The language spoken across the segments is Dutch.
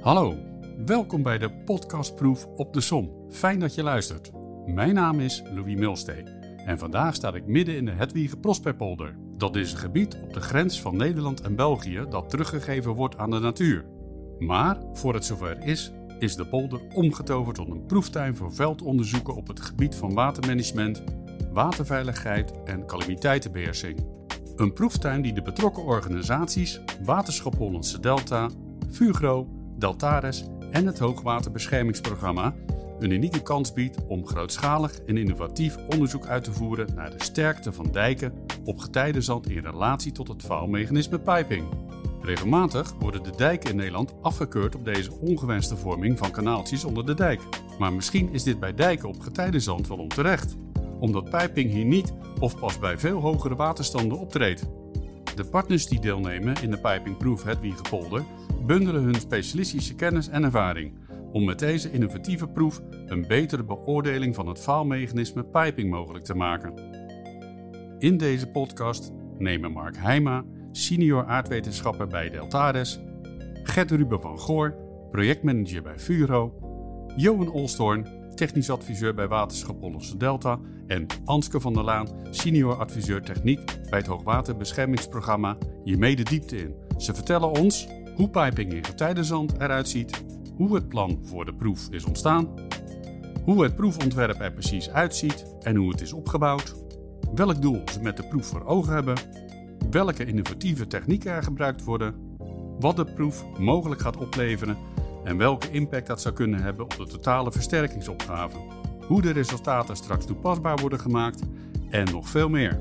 Hallo, welkom bij de podcastproef op de som. Fijn dat je luistert. Mijn naam is Louis Milstee en vandaag sta ik midden in de Hedwige Prosperpolder. Dat is een gebied op de grens van Nederland en België dat teruggegeven wordt aan de natuur. Maar voor het zover is, is de polder omgetoverd tot een proeftuin voor veldonderzoeken op het gebied van watermanagement, waterveiligheid en calamiteitenbeheersing. Een proeftuin die de betrokken organisaties Waterschap Hollandse Delta, Fugro, Deltares en het Hoogwaterbeschermingsprogramma een unieke kans biedt om grootschalig en innovatief onderzoek uit te voeren naar de sterkte van dijken op getijdenzand in relatie tot het vouwmechanisme piping. Regelmatig worden de dijken in Nederland afgekeurd op deze ongewenste vorming van kanaaltjes onder de dijk. Maar misschien is dit bij dijken op getijdenzand wel onterecht, omdat piping hier niet of pas bij veel hogere waterstanden optreedt. De partners die deelnemen in de pipingproef Hedwigepolder bundelen hun specialistische kennis en ervaring om met deze innovatieve proef een betere beoordeling van het faalmechanisme piping mogelijk te maken. In deze podcast nemen Mark Heijma, senior aardwetenschapper bij Deltares, Gert Ruben van Goor, projectmanager bij Furo, Johan Olstorn, technisch adviseur bij Waterschap Hollandse Delta en Anske van der Laan, senior adviseur techniek bij het Hoogwaterbeschermingsprogramma hiermee de diepte in. Ze vertellen ons hoe piping in getijdenzand eruit ziet, hoe het plan voor de proef is ontstaan, hoe het proefontwerp er precies uitziet en hoe het is opgebouwd, welk doel ze met de proef voor ogen hebben, welke innovatieve technieken er gebruikt worden, wat de proef mogelijk gaat opleveren en welke impact dat zou kunnen hebben op de totale versterkingsopgave, hoe de resultaten straks toepasbaar worden gemaakt en nog veel meer.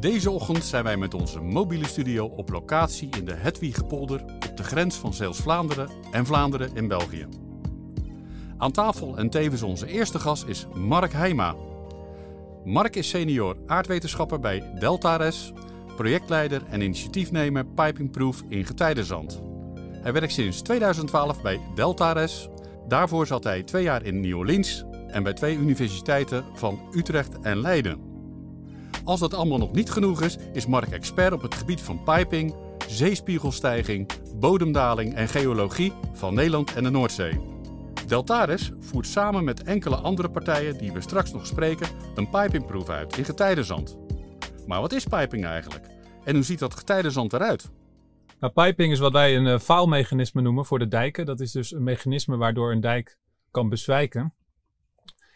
Deze ochtend zijn wij met onze mobiele studio op locatie in de Hedwigepolder op de grens van Zeeuws-Vlaanderen en Vlaanderen in België. Aan tafel en tevens onze eerste gast is Mark Heijma. Mark is senior aardwetenschapper bij Deltares, projectleider en initiatiefnemer Pipingproof in Getijdenzand. Hij werkt sinds 2012 bij Deltares. Daarvoor zat hij twee jaar in New Orleans en bij twee universiteiten van Utrecht en Leiden. Als dat allemaal nog niet genoeg is, is Mark expert op het gebied van piping, zeespiegelstijging, bodemdaling en geologie van Nederland en de Noordzee. Deltares voert samen met enkele andere partijen die we straks nog spreken een pipingproef uit in getijdenzand. Maar wat is piping eigenlijk? En hoe ziet dat getijdenzand eruit? Nou, piping is wat wij een uh, faalmechanisme noemen voor de dijken. Dat is dus een mechanisme waardoor een dijk kan bezwijken.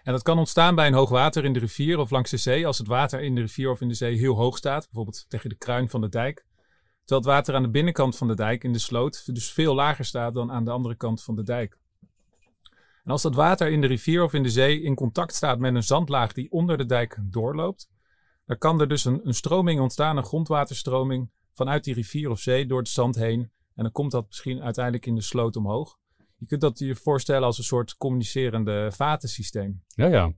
En dat kan ontstaan bij een hoog water in de rivier of langs de zee. Als het water in de rivier of in de zee heel hoog staat, bijvoorbeeld tegen de kruin van de dijk. Terwijl het water aan de binnenkant van de dijk in de sloot dus veel lager staat dan aan de andere kant van de dijk. En als dat water in de rivier of in de zee in contact staat met een zandlaag die onder de dijk doorloopt, dan kan er dus een, een stroming ontstaan, een grondwaterstroming vanuit die rivier of zee door het zand heen. En dan komt dat misschien uiteindelijk in de sloot omhoog. Je kunt dat je voorstellen als een soort communicerende vatensysteem. Ja, ja.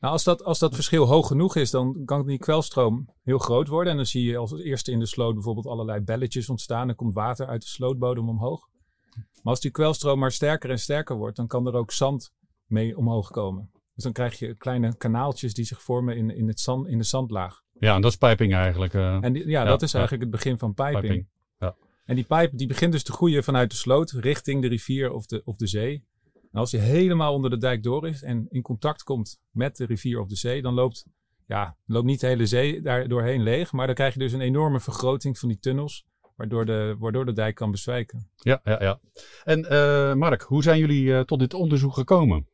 Nou, als dat, als dat verschil hoog genoeg is, dan kan die kwelstroom heel groot worden. En dan zie je als eerste in de sloot bijvoorbeeld allerlei belletjes ontstaan. Dan komt water uit de slootbodem omhoog. Maar als die kwelstroom maar sterker en sterker wordt, dan kan er ook zand mee omhoog komen. Dus dan krijg je kleine kanaaltjes die zich vormen in, in, het zand, in de zandlaag. Ja, en dat is pijping eigenlijk. Uh, en die, ja, dat is eigenlijk het begin van piping. piping. Ja. En die pijp die begint dus te groeien vanuit de sloot richting de rivier of de, of de zee. En als hij helemaal onder de dijk door is en in contact komt met de rivier of de zee, dan loopt, ja, loopt niet de hele zee daar doorheen leeg. Maar dan krijg je dus een enorme vergroting van die tunnels, waardoor de, waardoor de dijk kan bezwijken. Ja, ja, ja. En uh, Mark, hoe zijn jullie uh, tot dit onderzoek gekomen?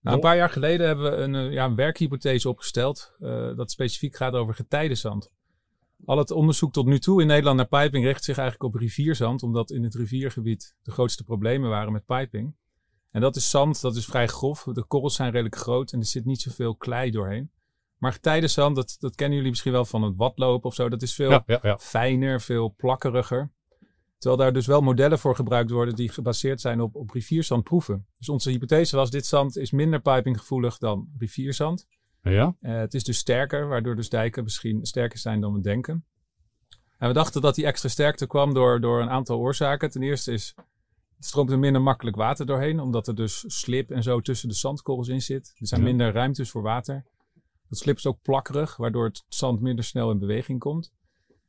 Nou, een paar jaar geleden hebben we een, ja, een werkhypothese opgesteld uh, dat specifiek gaat over getijdenzand. Al het onderzoek tot nu toe in Nederland naar piping richt zich eigenlijk op rivierzand, omdat in het riviergebied de grootste problemen waren met piping. En dat is zand, dat is vrij grof. De korrels zijn redelijk groot en er zit niet zoveel klei doorheen. Maar getijdenzand, dat, dat kennen jullie misschien wel van het watlopen of zo, dat is veel ja, ja, ja. fijner, veel plakkeriger. Terwijl daar dus wel modellen voor gebruikt worden die gebaseerd zijn op, op rivierzandproeven. Dus onze hypothese was, dit zand is minder pipinggevoelig dan rivierzand. Ja? Uh, het is dus sterker, waardoor dus dijken misschien sterker zijn dan we denken. En we dachten dat die extra sterkte kwam door, door een aantal oorzaken. Ten eerste is, het stroomt er minder makkelijk water doorheen, omdat er dus slip en zo tussen de zandkorrels in zit. Er zijn ja. minder ruimtes voor water. Dat slip is ook plakkerig, waardoor het zand minder snel in beweging komt.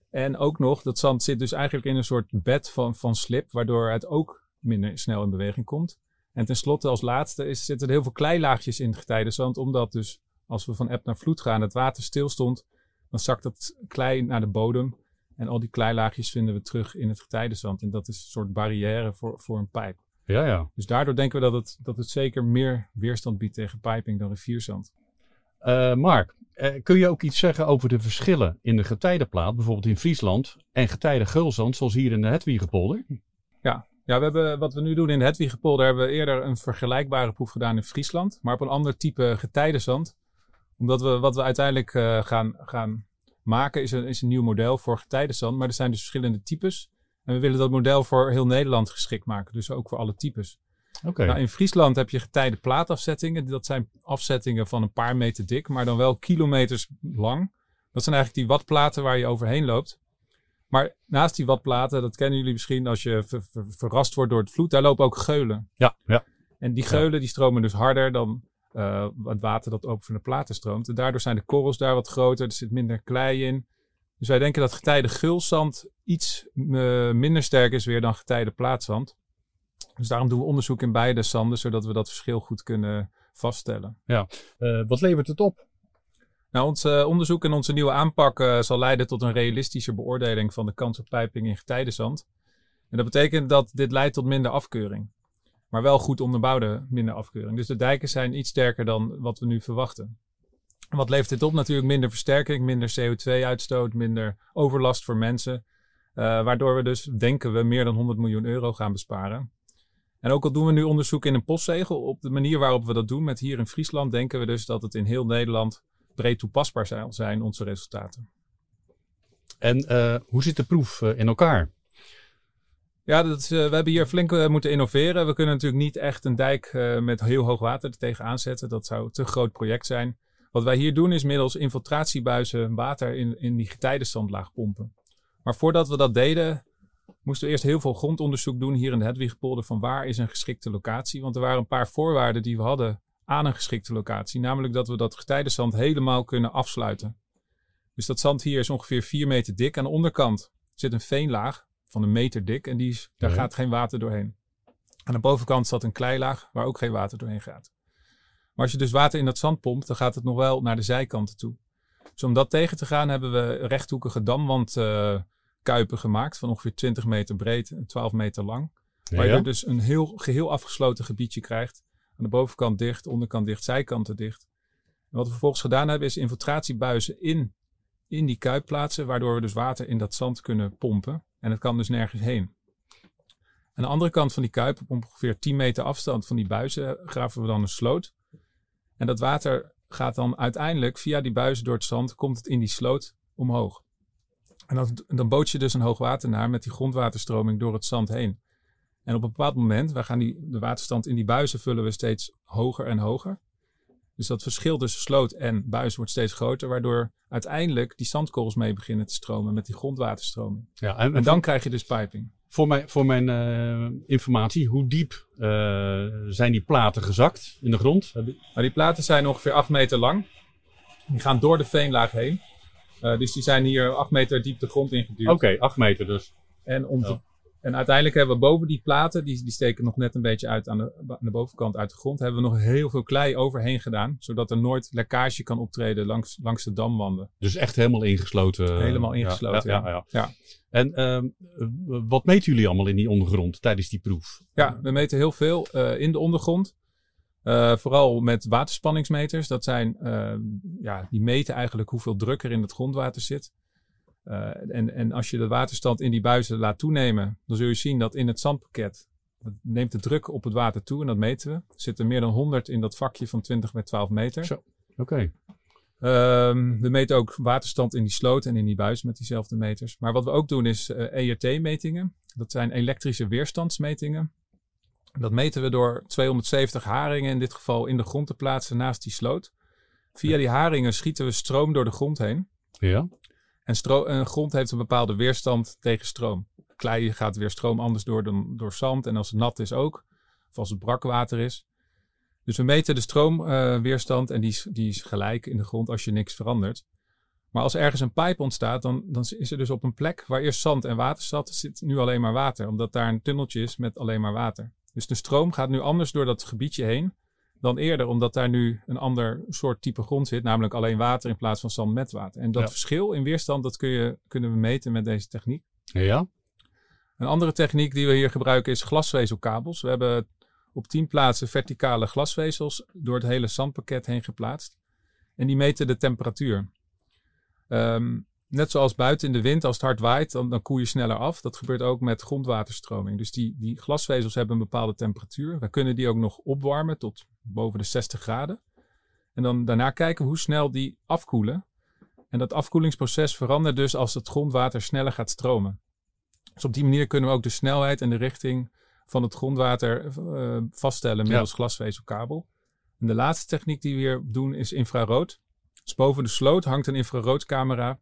En ook nog, dat zand zit dus eigenlijk in een soort bed van, van slip, waardoor het ook minder snel in beweging komt. En tenslotte als laatste is, zitten er heel veel kleilaagjes in het getijdenzand, omdat dus als we van eb naar vloed gaan, het water stilstond, dan zakt dat klei naar de bodem. En al die kleilaagjes vinden we terug in het getijdenzand. En dat is een soort barrière voor, voor een pijp. Ja, ja. Dus daardoor denken we dat het, dat het zeker meer weerstand biedt tegen piping dan rivierzand. Uh, Mark, uh, kun je ook iets zeggen over de verschillen in de getijdenplaat, bijvoorbeeld in Friesland, en getijden zoals hier in de Hetwiegepolder? Ja, ja we hebben, wat we nu doen in de Hetwiegepolder, hebben we eerder een vergelijkbare proef gedaan in Friesland, maar op een ander type getijdenzand. Omdat we, wat we uiteindelijk uh, gaan, gaan maken, is een, is een nieuw model voor getijdenzand, maar er zijn dus verschillende types. En we willen dat model voor heel Nederland geschikt maken, dus ook voor alle types. Okay. Nou, in Friesland heb je getijde plaatafzettingen. Dat zijn afzettingen van een paar meter dik, maar dan wel kilometers lang. Dat zijn eigenlijk die watplaten waar je overheen loopt. Maar naast die watplaten, dat kennen jullie misschien als je verrast wordt door het vloed, daar lopen ook geulen. Ja, ja. En die geulen die stromen dus harder dan uh, het water dat ook van de platen stroomt. En daardoor zijn de korrels daar wat groter, er zit minder klei in. Dus wij denken dat getijde gulzand iets uh, minder sterk is weer dan getijde plaatzand. Dus daarom doen we onderzoek in beide zanden, zodat we dat verschil goed kunnen vaststellen. Ja, uh, wat levert het op? Nou, ons uh, onderzoek en onze nieuwe aanpak uh, zal leiden tot een realistische beoordeling van de kans op pijping in getijdenzand. En dat betekent dat dit leidt tot minder afkeuring. Maar wel goed onderbouwde minder afkeuring. Dus de dijken zijn iets sterker dan wat we nu verwachten. En wat levert dit op? Natuurlijk minder versterking, minder CO2-uitstoot, minder overlast voor mensen. waardoor we dus, denken we, meer dan 100 miljoen euro gaan besparen. En ook al doen we nu onderzoek in een postzegel, op de manier waarop we dat doen met hier in Friesland, denken we dus dat het in heel Nederland breed toepasbaar zijn, zijn onze resultaten. En uh, hoe zit de proef uh, in elkaar? Ja, dat uh, we hebben hier flink moeten innoveren. We kunnen natuurlijk niet echt een dijk met heel hoog water er tegenaan zetten. Dat zou een te groot project zijn. Wat wij hier doen is middels infiltratiebuizen water in, in die getijdenzandlaag pompen. Maar voordat we dat deden, moesten we eerst heel veel grondonderzoek doen hier in de Hedwigpolder van waar is een geschikte locatie. Want er waren een paar voorwaarden die we hadden aan een geschikte locatie. Namelijk dat we dat getijdenzand helemaal kunnen afsluiten. Dus dat zand hier is ongeveer 4 meter dik. Aan de onderkant zit een veenlaag van een meter dik en die is, daar gaat geen water doorheen. Aan de bovenkant zat een kleilaag waar ook geen water doorheen gaat. Maar als je dus water in dat zand pompt, dan gaat het nog wel naar de zijkanten toe. Dus om dat tegen te gaan hebben we rechthoekige damwand uh, kuipen gemaakt van ongeveer 20 meter breed en 12 meter lang. waar je dus een heel geheel afgesloten gebiedje krijgt. Aan de bovenkant dicht, onderkant dicht, zijkanten dicht. En wat we vervolgens gedaan hebben is infiltratiebuizen in, in die kuip plaatsen, waardoor we dus water in dat zand kunnen pompen. En het kan dus nergens heen. Aan de andere kant van die kuip, op ongeveer 10 meter afstand van die buizen, graven we dan een sloot. En dat water gaat dan uiteindelijk via die buizen door het zand, komt het in die sloot omhoog. En dan, boot je dus een hoogwater naar met die grondwaterstroming door het zand heen. En op een bepaald moment, wij gaan die, de waterstand in die buizen vullen we steeds hoger en hoger. Dus dat verschil tussen sloot en buis wordt steeds groter, waardoor uiteindelijk die zandkorrels mee beginnen te stromen met die grondwaterstroming. Ja, en, en dan krijg je dus piping. Voor mijn, voor mijn uh, informatie, hoe diep uh, zijn die platen gezakt in de grond? Nou, die platen zijn ongeveer 8 meter lang. Die gaan door de veenlaag heen. Uh, dus die zijn hier 8 meter diep de grond ingeduwd. Oké, okay, 8 meter dus. En, om te, en uiteindelijk hebben we boven die platen, die, die steken nog net een beetje uit aan de, aan de bovenkant uit de grond, hebben we nog heel veel klei overheen gedaan. Zodat er nooit lekkage kan optreden langs, langs de damwanden. Dus echt helemaal ingesloten? Helemaal ingesloten, ja. ja, ja, ja. En uh, wat meten jullie allemaal in die ondergrond tijdens die proef? Ja, we meten heel veel uh, in de ondergrond. Uh, vooral met waterspanningsmeters. Dat zijn, uh, ja, die meten eigenlijk hoeveel druk er in het grondwater zit. Uh, en, en als je de waterstand in die buizen laat toenemen, dan zul je zien dat in het zandpakket neemt de druk op het water toe en dat meten we. Er zitten meer dan 100 in dat vakje van 20 bij 12 meter. Zo, oké. Okay. Um, we meten ook waterstand in die sloot en in die buis met diezelfde meters. Maar wat we ook doen is ERT-metingen. Dat zijn elektrische weerstandsmetingen. Dat meten we door 270 haringen in dit geval in de grond te plaatsen naast die sloot. Via die haringen schieten we stroom door de grond heen. Ja. En een grond heeft een bepaalde weerstand tegen stroom. Klei gaat weer stroom anders door dan door zand. En als het nat is ook. Of als het brakwater is. Dus we meten de stroomweerstand uh, en die is, die is gelijk in de grond als je niks verandert. Maar als ergens een pijp ontstaat, dan, dan is er dus op een plek waar eerst zand en water zat, zit nu alleen maar water. Omdat daar een tunneltje is met alleen maar water. Dus de stroom gaat nu anders door dat gebiedje heen dan eerder, omdat daar nu een ander soort type grond zit, namelijk alleen water in plaats van zand met water. En dat verschil in weerstand, dat kun je, kunnen we meten met deze techniek. Ja. Een andere techniek die we hier gebruiken is glasvezelkabels. We hebben op tien plaatsen verticale glasvezels door het hele zandpakket heen geplaatst. En die meten de temperatuur. Ehm, net zoals buiten in de wind, als het hard waait, dan, dan koel je sneller af. Dat gebeurt ook met grondwaterstroming. Dus die, die glasvezels hebben een bepaalde temperatuur. We kunnen die ook nog opwarmen tot boven de 60 graden. En dan daarna kijken hoe snel die afkoelen. En dat afkoelingsproces verandert dus als het grondwater sneller gaat stromen. Dus op die manier kunnen we ook de snelheid en de richting van het grondwater uh, vaststellen middels ja. glasvezelkabel. En de laatste techniek die we hier doen is infrarood. Dus boven de sloot hangt een infraroodcamera.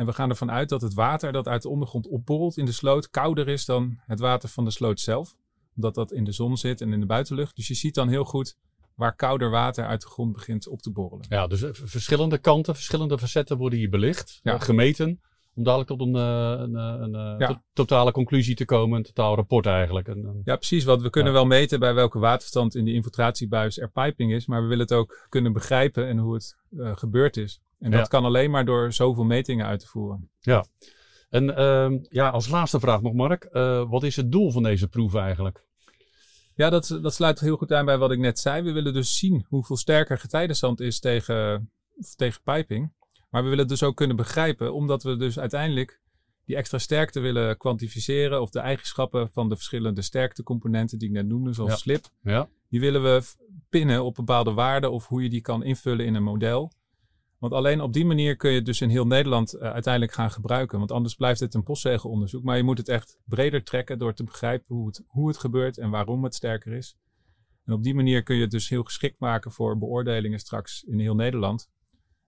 En we gaan ervan uit dat het water dat uit de ondergrond opborrelt in de sloot kouder is dan het water van de sloot zelf. Omdat dat in de zon zit en in de buitenlucht. Dus je ziet dan heel goed waar kouder water uit de grond begint op te borrelen. Ja, dus verschillende kanten, verschillende facetten worden hier belicht, ja. gemeten om dadelijk tot een, eh, een, eh, eh, totale conclusie te komen, een totaal rapport eigenlijk. ja, precies. Want we kunnen wel meten bij welke waterstand in die infiltratiebuis er piping is, maar we willen het ook kunnen begrijpen en hoe het gebeurd is. En dat kan alleen maar door zoveel metingen uit te voeren. Ja. En ehm, ja, als laatste vraag nog, Mark. wat is het doel van deze proef eigenlijk? Ja, dat, dat sluit heel goed aan bij wat ik net zei. We willen dus zien hoeveel sterker getijdenstand is tegen, tegen piping. Maar we willen het dus ook kunnen begrijpen, omdat we dus uiteindelijk die extra sterkte willen kwantificeren. Of de eigenschappen van de verschillende sterktecomponenten die ik net noemde, zoals slip. Ja. Die willen we pinnen op bepaalde waarden of hoe je die kan invullen in een model. Want alleen op die manier kun je het dus in heel Nederland uh, uiteindelijk gaan gebruiken. Want anders blijft het een postzegelonderzoek. Maar je moet het echt breder trekken door te begrijpen hoe het, hoe het gebeurt en waarom het sterker is. En op die manier kun je het dus heel geschikt maken voor beoordelingen straks in heel Nederland.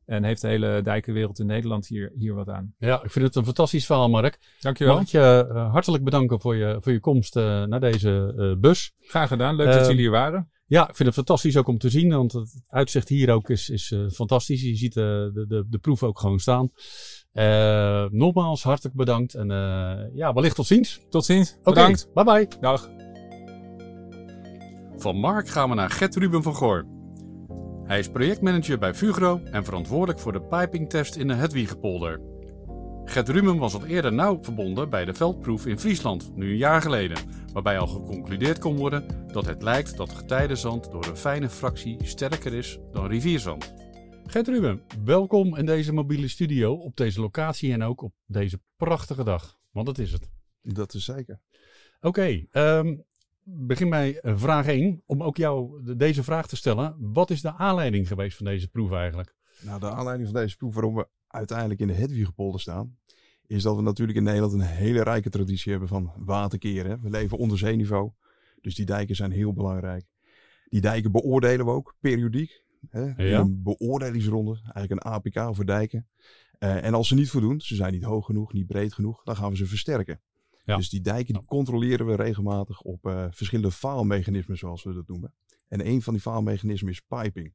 En heeft de hele dijkenwereld in Nederland hier, hier wat aan. Ja, ik vind het een fantastisch verhaal, Mark. Dankjewel. Mag ik je uh, hartelijk bedanken voor je, voor je komst uh, naar deze bus. Graag gedaan. Leuk dat jullie hier waren. Ja, ik vind het fantastisch ook om te zien, want het uitzicht hier ook is, is fantastisch. Je ziet de, de, de proef ook gewoon staan. nogmaals, hartelijk bedankt en ja, wellicht tot ziens. Tot ziens. Bedankt. Bye bye. Dag. Van Mark gaan we naar Gert Ruben van Goor. Hij is projectmanager bij Fugro en verantwoordelijk voor de pipingtest in de Hedwigepolder. Gert Rumen was al eerder nauw verbonden bij de veldproef in Friesland, nu een jaar geleden, waarbij al geconcludeerd kon worden dat het lijkt dat getijdenzand door een fijne fractie sterker is dan rivierzand. Gert Ruben, welkom in deze mobiele studio op deze locatie en ook op deze prachtige dag, want dat is het. Dat is zeker. Oké, okay, ehm, begin bij eh, vraag 1, om ook jou deze vraag te stellen. Wat is de aanleiding geweest van deze proef eigenlijk? Nou, de aanleiding van deze proef waarom we uiteindelijk in de Hedwigepolder staan, is dat we natuurlijk in Nederland een hele rijke traditie hebben van waterkeren. We leven onder zeeniveau, dus die dijken zijn heel belangrijk. Die dijken beoordelen we ook periodiek. Hè? Ja. Een beoordelingsronde, eigenlijk een APK voor dijken. Uh, en als ze niet voldoen, ze zijn niet hoog genoeg, niet breed genoeg, dan gaan we ze versterken. Dus die dijken die controleren we regelmatig op uh, verschillende faalmechanismen, zoals we dat noemen. En een van die faalmechanismen is piping.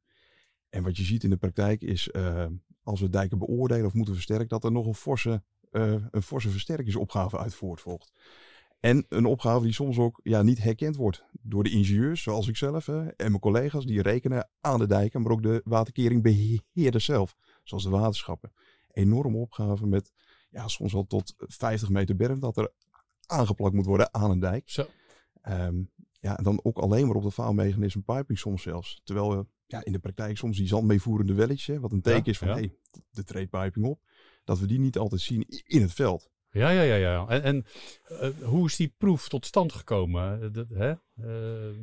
En wat je ziet in de praktijk is, uh, als we dijken beoordelen of moeten versterken, dat er nog een forse, uh, een forse versterkingsopgave uit voortvolgt. En een opgave die soms ook ja, niet herkend wordt door de ingenieurs, zoals ik zelf hè, en mijn collega's, die rekenen aan de dijken, maar ook de waterkeringbeheerders zelf, zoals de waterschappen. Enorme opgave met ja, soms wel tot 50 meter berm dat er aangeplakt moet worden aan een dijk. Zo. Um, ja, en dan ook alleen maar op de faalmechanisme piping soms zelfs. Terwijl we ja, in de praktijk soms die zandmeevoerende welletjes, wat een teken is van ja. hey, de treedpiping op, dat we die niet altijd zien in het veld. Ja, ja, ja, ja. En, en uh, hoe is die proef tot stand gekomen? Eh, dat, hè? Uh...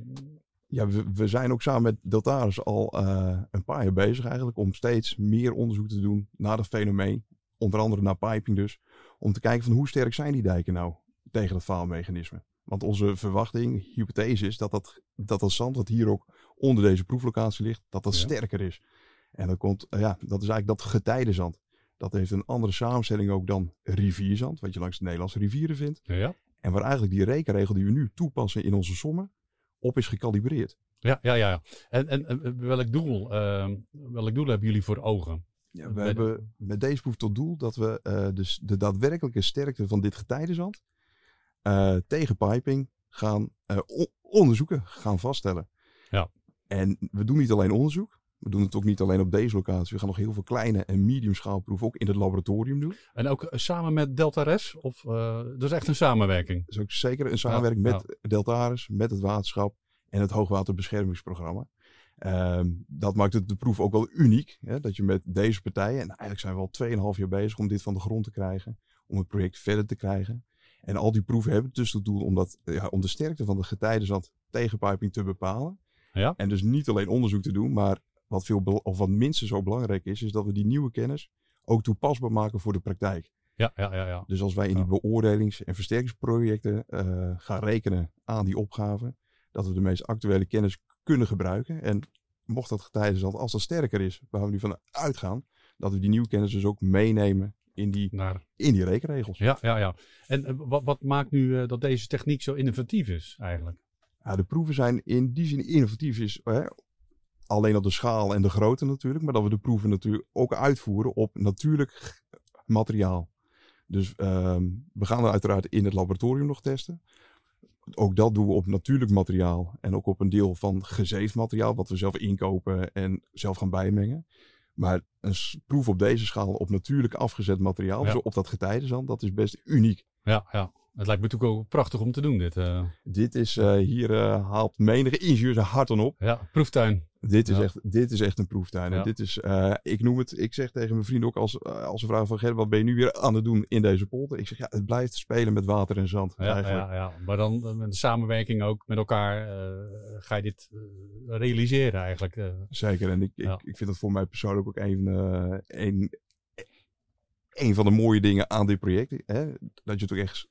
Ja, we, we, zijn ook samen met Deltaris al uh, een paar jaar bezig eigenlijk om steeds meer onderzoek te doen naar dat fenomeen. Onder andere naar piping dus. Om te kijken van hoe sterk zijn die dijken nou? tegen het faalmechanisme. Want onze verwachting, hypothese is dat dat, dat, dat zand dat hier ook onder deze proeflocatie ligt, dat dat sterker is. En dat, komt, ja, dat is eigenlijk dat getijdenzand. Dat heeft een andere samenstelling ook dan rivierzand, wat je langs de Nederlandse rivieren vindt. Ja. En waar eigenlijk die rekenregel die we nu toepassen in onze sommen, op is gecalibreerd. Ja, ja, ja. En, en, welk, doel, uh, welk doel hebben jullie voor ogen? Ja, we Bij de- hebben met deze proef tot doel dat we dus de daadwerkelijke sterkte van dit getijdenzand eh, tegen piping gaan eh, onderzoeken, gaan vaststellen. Ja. En we doen niet alleen onderzoek, we doen het ook niet alleen op deze locatie. We gaan nog heel veel kleine en medium schaalproeven ook in het laboratorium doen. En ook eh, samen met Delta Res? Of, eh dat is echt een samenwerking? Dat is ook zeker een samenwerking Ja, met Deltaris, met het waterschap en het hoogwaterbeschermingsprogramma. Ehm, dat maakt het de proef ook wel uniek. Hè? Dat je met deze partijen, en eigenlijk zijn we al 2,5 jaar bezig om dit van de grond te krijgen. Om het project verder te krijgen. En al die proeven hebben dus tot doel om, dat, ja, om de sterkte van de getijdenzand tegen piping te bepalen. Ja. En dus niet alleen onderzoek te doen, maar wat, veel, of wat minstens zo belangrijk is, is dat we die nieuwe kennis ook toepasbaar maken voor de praktijk. Ja, ja, ja. ja. Dus als wij in die beoordelings- en versterkingsprojecten eh, gaan rekenen aan die opgaven, dat we de meest actuele kennis kunnen gebruiken. En mocht dat getijdenzand, als dat sterker is, waar we nu van uitgaan, dat we die nieuwe kennis dus ook meenemen in die, Naar, in die rekenregels. ja, ja, ja. En eh, wat, wat maakt nu eh, dat deze techniek zo innovatief is eigenlijk? Ja, de proeven zijn in die zin innovatief is hè, alleen op de schaal en de grootte natuurlijk, maar dat we de proeven natuurlijk ook uitvoeren op natuurlijk materiaal. Dus ehm, we gaan er uiteraard in het laboratorium nog testen. Ook dat doen we op natuurlijk materiaal en ook op een deel van gezeefd materiaal, wat we zelf inkopen en zelf gaan bijmengen. Maar een proef op deze schaal op natuurlijk afgezet materiaal, Ja. zo op dat getijdenzand, dat is best uniek. Ja, ja. Het lijkt me natuurlijk ook prachtig om te doen, dit. eh. Dit is, eh, hier eh, haalt menige ingenieur zijn hart dan op. ja, proeftuin. Dit is, Ja. echt, dit is echt een proeftuin. En dit is, ik noem het, ik zeg tegen mijn vrienden ook als, als ze vragen van Ger, wat ben je nu weer aan het doen in deze polder? Ik zeg ja, het blijft spelen met water en zand Ja, eigenlijk. ja, ja. Maar dan met de samenwerking ook met elkaar ga je dit realiseren eigenlijk. Zeker. En ik, ik, ik vind dat voor mij persoonlijk ook een, een, een van de mooie dingen aan dit project. Hè? Dat je het ook echt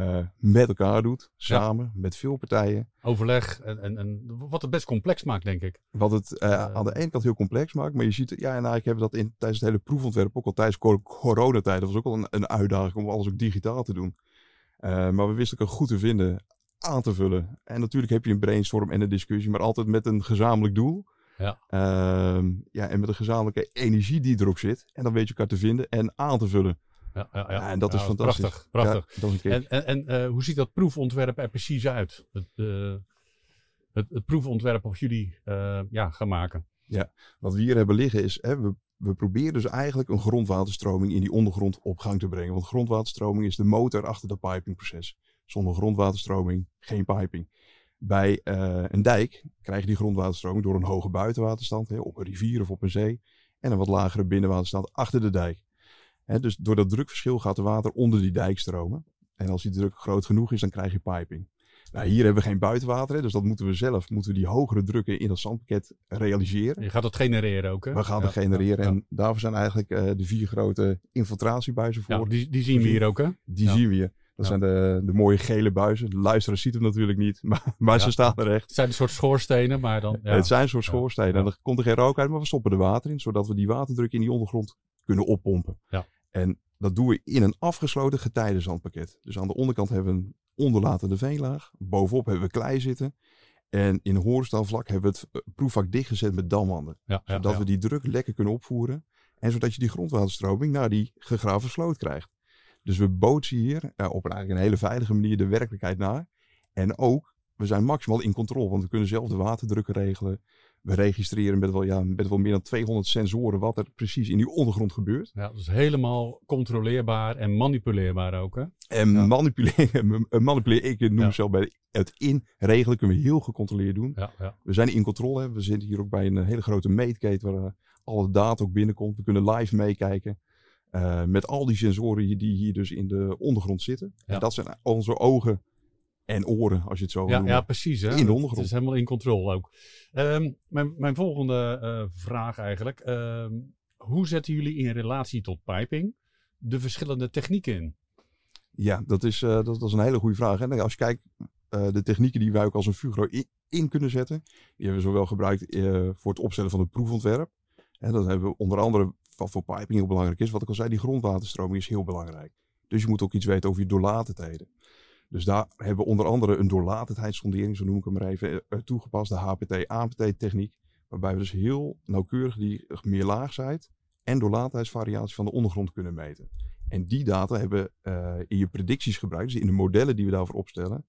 eh, met elkaar doet, samen, met veel partijen. overleg en, en, en wat het best complex maakt, denk ik. Wat het eh, Eh. aan de ene kant heel complex maakt, maar je ziet, het- ja, en eigenlijk hebben we dat in, tijdens het hele proefontwerp, ook al tijdens cor- coronatijd, dat was ook al een, een uitdaging om alles ook digitaal te doen. Maar we wisten elkaar goed te vinden, aan te vullen. En natuurlijk heb je een brainstorm en een discussie, maar altijd met een gezamenlijk doel. Ja. Ehm, ja, en met een gezamenlijke energie die erop zit. En dan weet je elkaar te vinden en aan te vullen. Ja, ja, ja. Ja, en dat is Ja, fantastisch. Prachtig, prachtig. Ja, een. En, en, en eh, hoe ziet dat proefontwerp er precies uit? Het, eh, het, het proefontwerp of jullie eh, ja, gaan maken. Wat we hier hebben liggen is, hè, we, we proberen dus eigenlijk een grondwaterstroming in die ondergrond op gang te brengen. Want grondwaterstroming is de motor achter dat pipingproces. Zonder grondwaterstroming geen piping. Bij een dijk krijg je die grondwaterstroming door een hoge buitenwaterstand, hè, op een rivier of op een zee. En een wat lagere binnenwaterstand achter de dijk. Dus door dat drukverschil gaat er water onder die dijk stromen. En als die druk groot genoeg is, dan krijg je piping. Nou, hier hebben we geen buitenwater, hè, dus dat moeten we zelf, moeten we die hogere drukken in dat zandpakket realiseren. Je gaat dat genereren ook, hè? We gaan Ja, er genereren ja, en daarvoor zijn eigenlijk eh, de vier grote infiltratiebuizen voor. Ja, die, die zien we hier ook, hè? die zien we hier. Dat zijn de, de mooie gele buizen. De luisteraar ziet hem natuurlijk niet, maar, maar ze staan er echt. Het zijn een soort schoorstenen, maar dan... Ja. Het zijn een soort schoorstenen. En er komt er geen rook uit, maar we stoppen er water in, zodat we die waterdruk in die ondergrond kunnen oppompen. Ja. En dat doen we in een afgesloten getijdenzandpakket. Dus aan de onderkant hebben we een onderlatende veenlaag. Bovenop hebben we klei zitten. En in horizontaal vlak hebben we het eh, proefvak dichtgezet met damwanden ja, ja, zodat ja. we die druk lekker kunnen opvoeren. En zodat je die grondwaterstroming naar die gegraven sloot krijgt. Dus we bootsen hier eh, op een, eigenlijk een hele veilige manier de werkelijkheid naar. En ook, we zijn maximaal in controle, want we kunnen zelf de waterdrukken regelen. We registreren met wel, ja, met wel meer dan 200 sensoren wat er precies in die ondergrond gebeurt. Ja, dat is helemaal controleerbaar en manipuleerbaar ook, hè? En Ja. manipuleren, manipuleren, ik noem Ja. het zelf bij het inregelen, kunnen we heel gecontroleerd doen. Ja, ja. We zijn in controle. hè. We zitten hier ook bij een hele grote meetketen waar eh, alle data ook binnenkomt. We kunnen live meekijken. eh, met al die sensoren die hier dus in de ondergrond zitten. En dat zijn onze ogen en oren, als je het zo Ja, ja, precies. Hè? In de ondergrond. Het is helemaal in controle ook. Ehm, mijn, mijn volgende eh, vraag eigenlijk. ehm, hoe zetten jullie in relatie tot piping de verschillende technieken in? Ja, dat is, eh, dat, dat is een hele goede vraag. Hè? Als je kijkt, eh, de technieken die wij ook als een Fugro in, in kunnen zetten, die hebben we zowel gebruikt voor het opstellen van het proefontwerp. En dat hebben we onder andere, wat voor piping heel belangrijk is, wat ik al zei, die grondwaterstroming is heel belangrijk. Dus je moet ook iets weten over je doorlatendheden. Dus daar hebben we onder andere een doorlatendheidssondering, zo noem ik hem maar even, eh, toegepast, de HPT-APT-techniek. Waarbij we dus heel nauwkeurig die meerlaagheid en doorlatenheidsvariatie van de ondergrond kunnen meten. En die data hebben we in je predicties gebruikt, dus in de modellen die we daarvoor opstellen,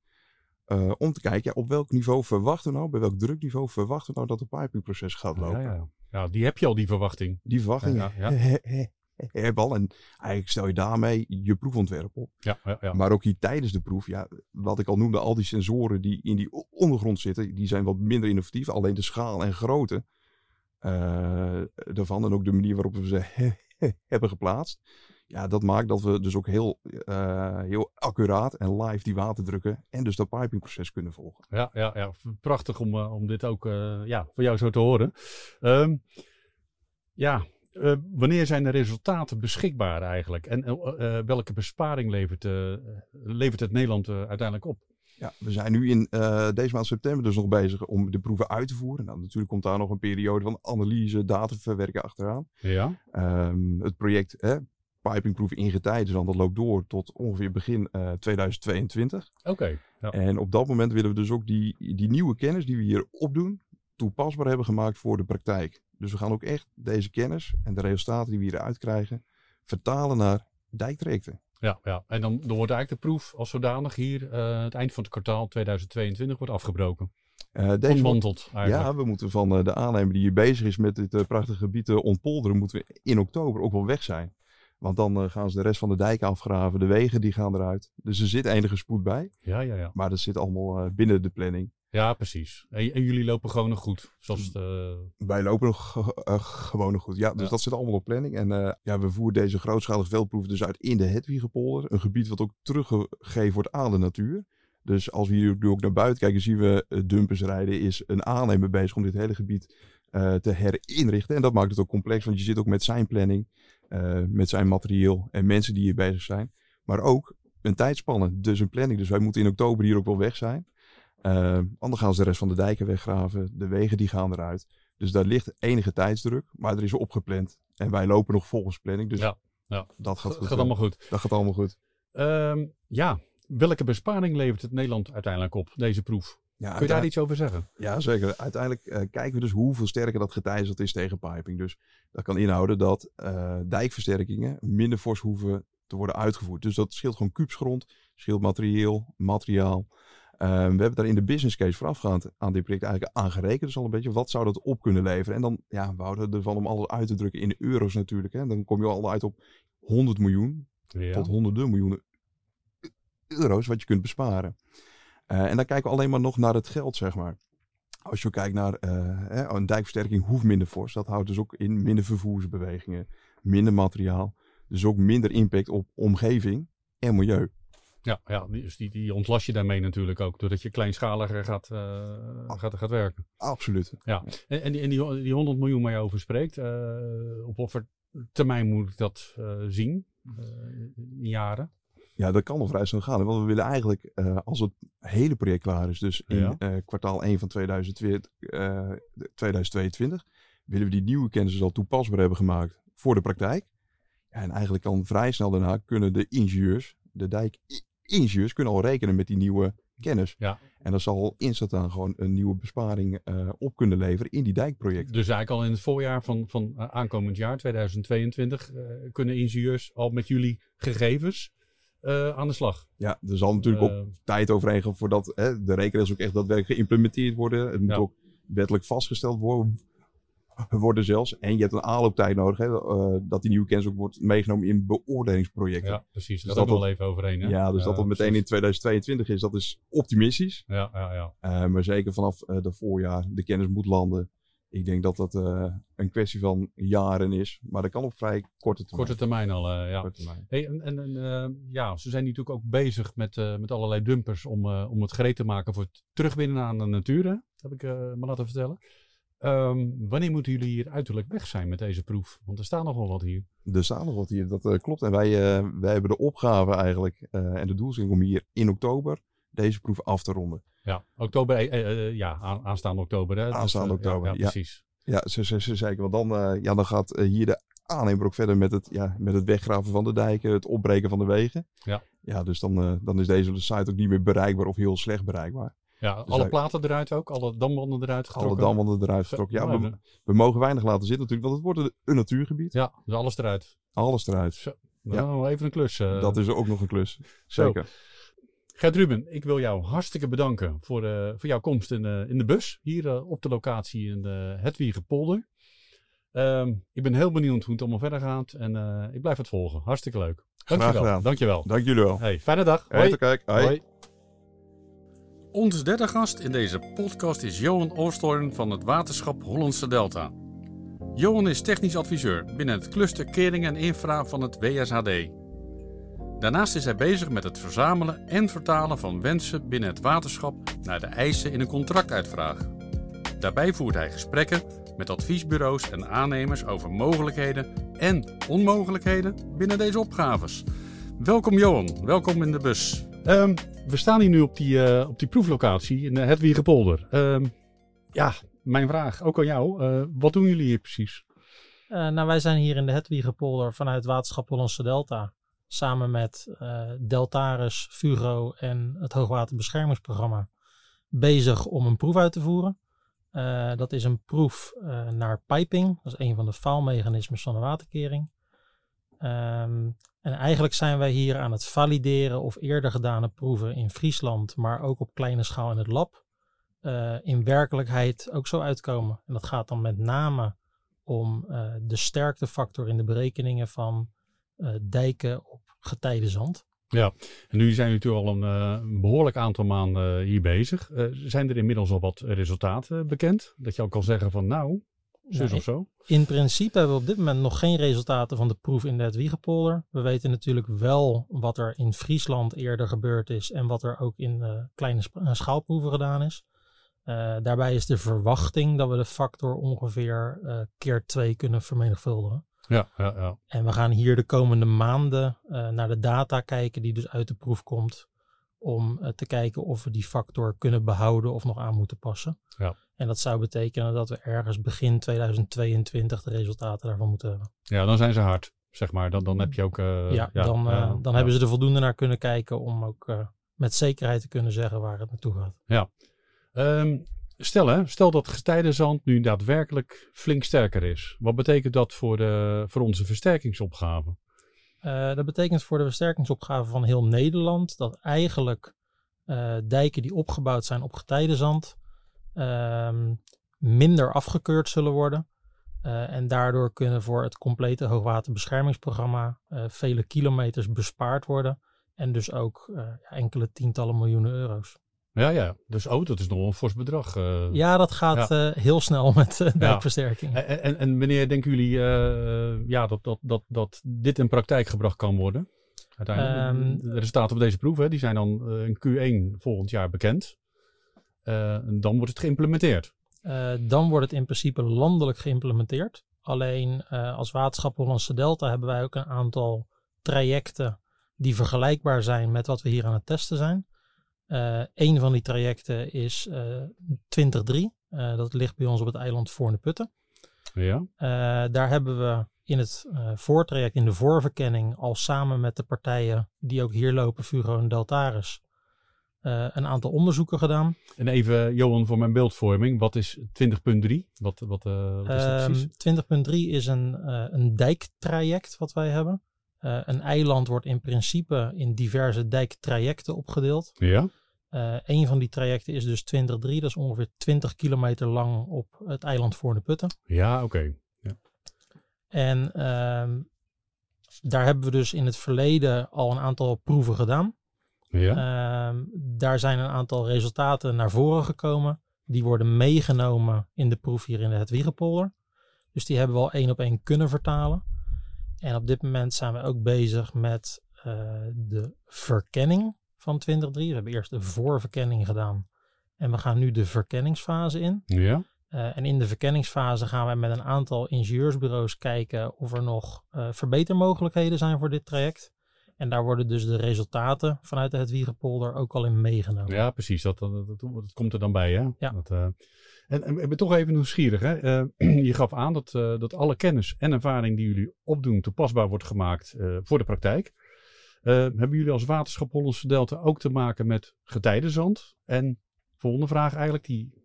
uh, om te kijken ja, op welk niveau verwachten we nou, bij welk drukniveau verwachten we nou dat het pipingproces gaat lopen. Ja, ja. ja, die heb je al, die verwachting. Die verwachting ja, al. En eigenlijk stel je daarmee je proefontwerp op. Ja, ja, ja. Maar ook hier tijdens de proef, ja, wat ik al noemde, al die sensoren die in die ondergrond zitten, die zijn wat minder innovatief. Alleen de schaal en grootte uh, daarvan en ook de manier waarop we ze hebben geplaatst ja, dat maakt dat we dus ook heel, uh, heel accuraat en live die waterdrukken en dus dat pipingproces kunnen volgen. Ja, ja, ja. prachtig om, uh, om dit ook ja, voor jou zo te horen. Um, ja, wanneer zijn de resultaten beschikbaar eigenlijk? En welke besparing levert, levert het Nederland uiteindelijk op? Ja, we zijn nu in deze maand september dus nog bezig om de proeven uit te voeren. Nou, natuurlijk komt daar nog een periode van analyse, dataverwerken achteraan. Ja. Um, het project hè, pipingproof ingetijden. Dus dan dat loopt door tot ongeveer begin uh, 2022. Oké. ja. En op dat moment willen we dus ook die, die nieuwe kennis die we hier opdoen, toepasbaar hebben gemaakt voor de praktijk. Dus we gaan ook echt deze kennis en de resultaten die we hieruit krijgen, vertalen naar dijktrajecten. Ja, ja, en dan, dan wordt eigenlijk de proef als zodanig hier uh, het eind van het kwartaal 2022 wordt afgebroken. Uh, deze Ontmanteld eigenlijk. Ja, we moeten van uh, de aannemer die hier bezig is met dit prachtige gebied te ontpolderen, moeten we in oktober ook wel weg zijn. Want dan gaan ze de rest van de dijk afgraven. De wegen die gaan eruit. Dus er zit enige spoed bij. Ja, ja, ja. Maar dat zit allemaal binnen de planning. Ja, precies. En, en, jullie lopen gewoon nog goed? Zoals het, uh... Wij lopen nog gewoon nog goed. Ja, dus ja. dat zit allemaal op planning. En ja, we voeren deze grootschalige veldproeven dus uit in de Hedwiegepolder. Een gebied wat ook teruggegeven wordt aan de natuur. Dus als we hier ook naar buiten kijken, zien we dumpers rijden. Is een aannemer bezig om dit hele gebied te herinrichten. En dat maakt het ook complex, want je zit ook met zijn planning. Met zijn materieel en mensen die hier bezig zijn. Maar ook een tijdspanne, dus een planning. Dus wij moeten in oktober hier ook wel weg zijn. Uh, anders gaan ze de rest van de dijken weggraven. De wegen die gaan eruit. Dus daar ligt enige tijdsdruk, maar er is opgepland. En wij lopen nog volgens planning. Dus ja, ja. dat gaat, goed, gaat allemaal goed. Dat gaat allemaal goed. Um, ja, welke besparing levert het Nederland uiteindelijk op, deze proef? Ja, Kun je daar iets over zeggen? Ja, zeker. Uiteindelijk uh, kijken we dus hoeveel sterker dat getijzeld is tegen piping. Dus dat kan inhouden dat uh, dijkversterkingen minder fors hoeven te worden uitgevoerd. Dus dat scheelt gewoon kubsgrond, scheelt materieel, materiaal. Uh, we hebben daar in de business case voorafgaand aan dit project eigenlijk aangerekend. Dus al een beetje, wat zou dat op kunnen leveren? En dan, ja, we houden ervan om alles uit te drukken in euro's natuurlijk. Hè. Dan kom je al uit op 100 miljoen ja. tot honderden miljoenen euro's wat je kunt besparen. Uh, en dan kijken we alleen maar nog naar het geld, zeg maar. Als je kijkt naar uh, een dijkversterking hoeft minder fors. Dat houdt dus ook in minder vervoersbewegingen, minder materiaal. Dus ook minder impact op omgeving en milieu. Ja, ja dus die, die ontlast je daarmee natuurlijk ook, doordat je kleinschaliger gaat, uh, gaat, gaat werken. Absoluut. Ja, en, en, die, en die, die 100 miljoen waar je over spreekt, op wat voor termijn moet ik dat zien? in jaren? Ja, dat kan nog vrij snel gaan. Want we willen eigenlijk, uh, als het hele project klaar is, dus in ja. uh, kwartaal 1 van 2020, uh, 2022, willen we die nieuwe kennis al toepasbaar hebben gemaakt voor de praktijk. Ja, en eigenlijk dan vrij snel daarna kunnen de ingenieurs, de dijkingenieurs, kunnen al rekenen met die nieuwe kennis. Ja. En dat zal instant aan gewoon een nieuwe besparing uh, op kunnen leveren in die dijkprojecten. Dus eigenlijk al in het voorjaar van, van aankomend jaar, 2022, kunnen ingenieurs al met jullie gegevens aan de slag. Ja, er zal natuurlijk ook tijd overheen gaan voordat hè, de rekenregels ook echt daadwerkelijk geïmplementeerd worden. Het moet ja. ook wettelijk vastgesteld worden, worden zelfs. En je hebt een aanlooptijd nodig, hè, uh, dat die nieuwe kennis ook wordt meegenomen in beoordelingsprojecten. Ja, precies. Dus dat, dat wel even overheen. Hè? Ja, dus dat dat meteen in 2022 is, dat is optimistisch. Ja, ja, ja. maar zeker vanaf de voorjaar de kennis moet landen. Ik denk dat dat een kwestie van jaren is. Maar dat kan op vrij korte termijn. Korte termijn al, ja. Termijn. Hey, en en ja, ze zijn natuurlijk ook bezig met, met allerlei dumpers om, om het gereed te maken voor het terugwinnen aan de natuur. Hè? Heb ik me laten vertellen. Um, wanneer moeten jullie hier uiterlijk weg zijn met deze proef? Want er staat nog wel wat hier. Er staat nog wat hier, dat klopt. En wij, wij hebben de opgave eigenlijk en de doelstelling om hier in oktober deze proef af te ronden. Ja, oktober, eh, eh, ja, aan, aanstaande oktober. Hè? Aanstaande dus, oktober, ja, ja, precies. Ja, ze, ze, ze zeker. Want dan, ja, dan gaat hier de aannemer ook verder met het, ja, met het weggraven van de dijken, het opbreken van de wegen. Ja. Ja, dus dan, dan is deze site ook niet meer bereikbaar of heel slecht bereikbaar. Ja, alle hij- platen eruit ook, alle damwanden eruit getrokken. Alle damwanden eruit getrokken. Ja, we, mogen weinig laten zitten natuurlijk, want het wordt een, natuurgebied. Ja, dus alles eruit. Alles eruit. Zo, nou, even een klus. Dat is ook nog een klus. Zo. Zeker. Gert Ruben, ik wil jou hartstikke bedanken voor, eh, voor jouw komst in, de in de bus. Hier eh, op de locatie in de Hetwiegenpolder. Ehm ik ben heel benieuwd hoe het allemaal verder gaat. En ik blijf het volgen. Hartstikke leuk. Dankjewel. gedaan. Dankjewel. Dank jullie wel. Hey, fijne dag. Hey, tot kijk. Hoi. Hoi. Onze derde gast in deze podcast is Johan Oosthoorn van het Waterschap Hollandse Delta. Johan is technisch adviseur binnen het cluster Kering en Infra van het WSHD. Daarnaast is hij bezig met het verzamelen en vertalen van wensen binnen het waterschap naar de eisen in een contractuitvraag. Daarbij voert hij gesprekken met adviesbureaus en aannemers over mogelijkheden en onmogelijkheden binnen deze opgaves. Welkom Johan, welkom in de bus. Ehm, we staan hier nu op die, eh, op die proeflocatie in uh, Hetwiegepolder. Ehm ja, mijn vraag, ook aan jou. Eh, wat doen jullie hier precies? Eh, nou, wij zijn hier in de Hetwiegepolder vanuit Waterschap Hollandse Delta. Samen met eh, Deltaris, Fugro en het Hoogwaterbeschermingsprogramma. Bezig om een proef uit te voeren. Eh, dat is een proef eh, naar piping. Dat is een van de faalmechanismes van de waterkering. Ehm, en eigenlijk zijn wij hier aan het valideren of eerder gedane proeven in Friesland, maar ook op kleine schaal in het lab, eh, in werkelijkheid ook zo uitkomen. En dat gaat dan met name om eh, de sterktefactor in de berekeningen van eh, dijken op getijdenzand. En nu zijn jullie natuurlijk al een, een behoorlijk aantal maanden hier bezig. Zijn er inmiddels al wat resultaten bekend? Dat je al kan zeggen van nou, zus Nou, of zo? In principe hebben we op dit moment nog geen resultaten van de proef in de Wiegepolder. We weten natuurlijk wel wat er in Friesland eerder gebeurd is en wat er ook in eh, kleine eh, schaalproeven gedaan is. Eh, daarbij is de verwachting dat we de factor ongeveer keer twee kunnen vermenigvuldigen. Ja, ja, ja. En we gaan hier de komende maanden naar de data kijken die dus uit de proef komt. Om te kijken of we die factor kunnen behouden of nog aan moeten passen. Ja. En dat zou betekenen dat we ergens begin 2022 de resultaten daarvan moeten hebben. ja, dan zijn ze hard, zeg maar. Dan, dan heb je ook... eh, ja, dan, eh, ja, dan ja. hebben ze er voldoende naar kunnen kijken om ook eh, met zekerheid te kunnen zeggen waar het naartoe gaat. Ehm, stel, hè, stel dat gestijdenzand nu daadwerkelijk flink sterker is. Wat betekent dat voor, de, voor onze versterkingsopgave? Dat betekent voor de versterkingsopgave van heel Nederland dat eigenlijk dijken die opgebouwd zijn op getijdenzand ehm, minder afgekeurd zullen worden. Eh, en daardoor kunnen voor het complete hoogwaterbeschermingsprogramma eh, vele kilometers bespaard worden. En dus ook eh, ja, enkele tientallen miljoenen euro's. Ja, ja. Dus oh, dat is nog een fors bedrag. Ja, dat gaat heel snel met dijkversterking. En, en, en wanneer denken jullie ja, dat, dat, dat, dat dit in praktijk gebracht kan worden? Uiteindelijk. Um, de resultaten van deze proef hè, die zijn dan in Q1 volgend jaar bekend. En dan wordt het geïmplementeerd. Uh, dan wordt het in principe landelijk geïmplementeerd. Alleen uh, als Waterschap Hollandse Delta hebben wij ook een aantal trajecten die vergelijkbaar zijn met wat we hier aan het testen zijn. Een van die trajecten is 2003. dat ligt bij ons op het eiland Voorne Putten. Ja. daar hebben we in het voortraject, in de voorverkenning, al samen met de partijen die ook hier lopen, Fugro en Deltaris, uh, een aantal onderzoeken gedaan. En even, Johan, voor mijn beeldvorming. Wat is 20.3? Wat, wat, uh, wat is dat precies? Um, 20.3 is een, uh, een dijktraject wat wij hebben. een eiland wordt in principe in diverse dijktrajecten opgedeeld. Ja. een van die trajecten is dus 20.3. Dat is ongeveer 20 kilometer lang op het eiland Voorne Putten. Ja, oké. Okay. Ja. En um, daar hebben we dus in het verleden al een aantal proeven gedaan. Ja. Um, daar zijn een aantal resultaten naar voren gekomen. Die worden meegenomen in de proef hier in de Hetwiegepolder. Dus die hebben we al één op één kunnen vertalen. En op dit moment zijn we ook bezig met uh, de verkenning van 2003. We hebben eerst de voorverkenning gedaan. En we gaan nu de verkenningsfase in. Ja. Uh, en in de verkenningsfase gaan wij met een aantal ingenieursbureaus kijken of er nog uh, verbetermogelijkheden zijn voor dit traject. En daar worden dus de resultaten vanuit de Hetwiegepolder ook al in meegenomen. Ja, precies. Dat, dat, dat, dat komt er dan bij, hè? Ja. Dat, uh, en, en ik ben toch even nieuwsgierig, hè? Uh, je gaf aan dat, uh, dat alle kennis en ervaring die jullie opdoen toepasbaar wordt gemaakt voor de praktijk. hebben jullie als waterschap Hollandse Delta ook te maken met getijdenzand en volgende vraag eigenlijk, die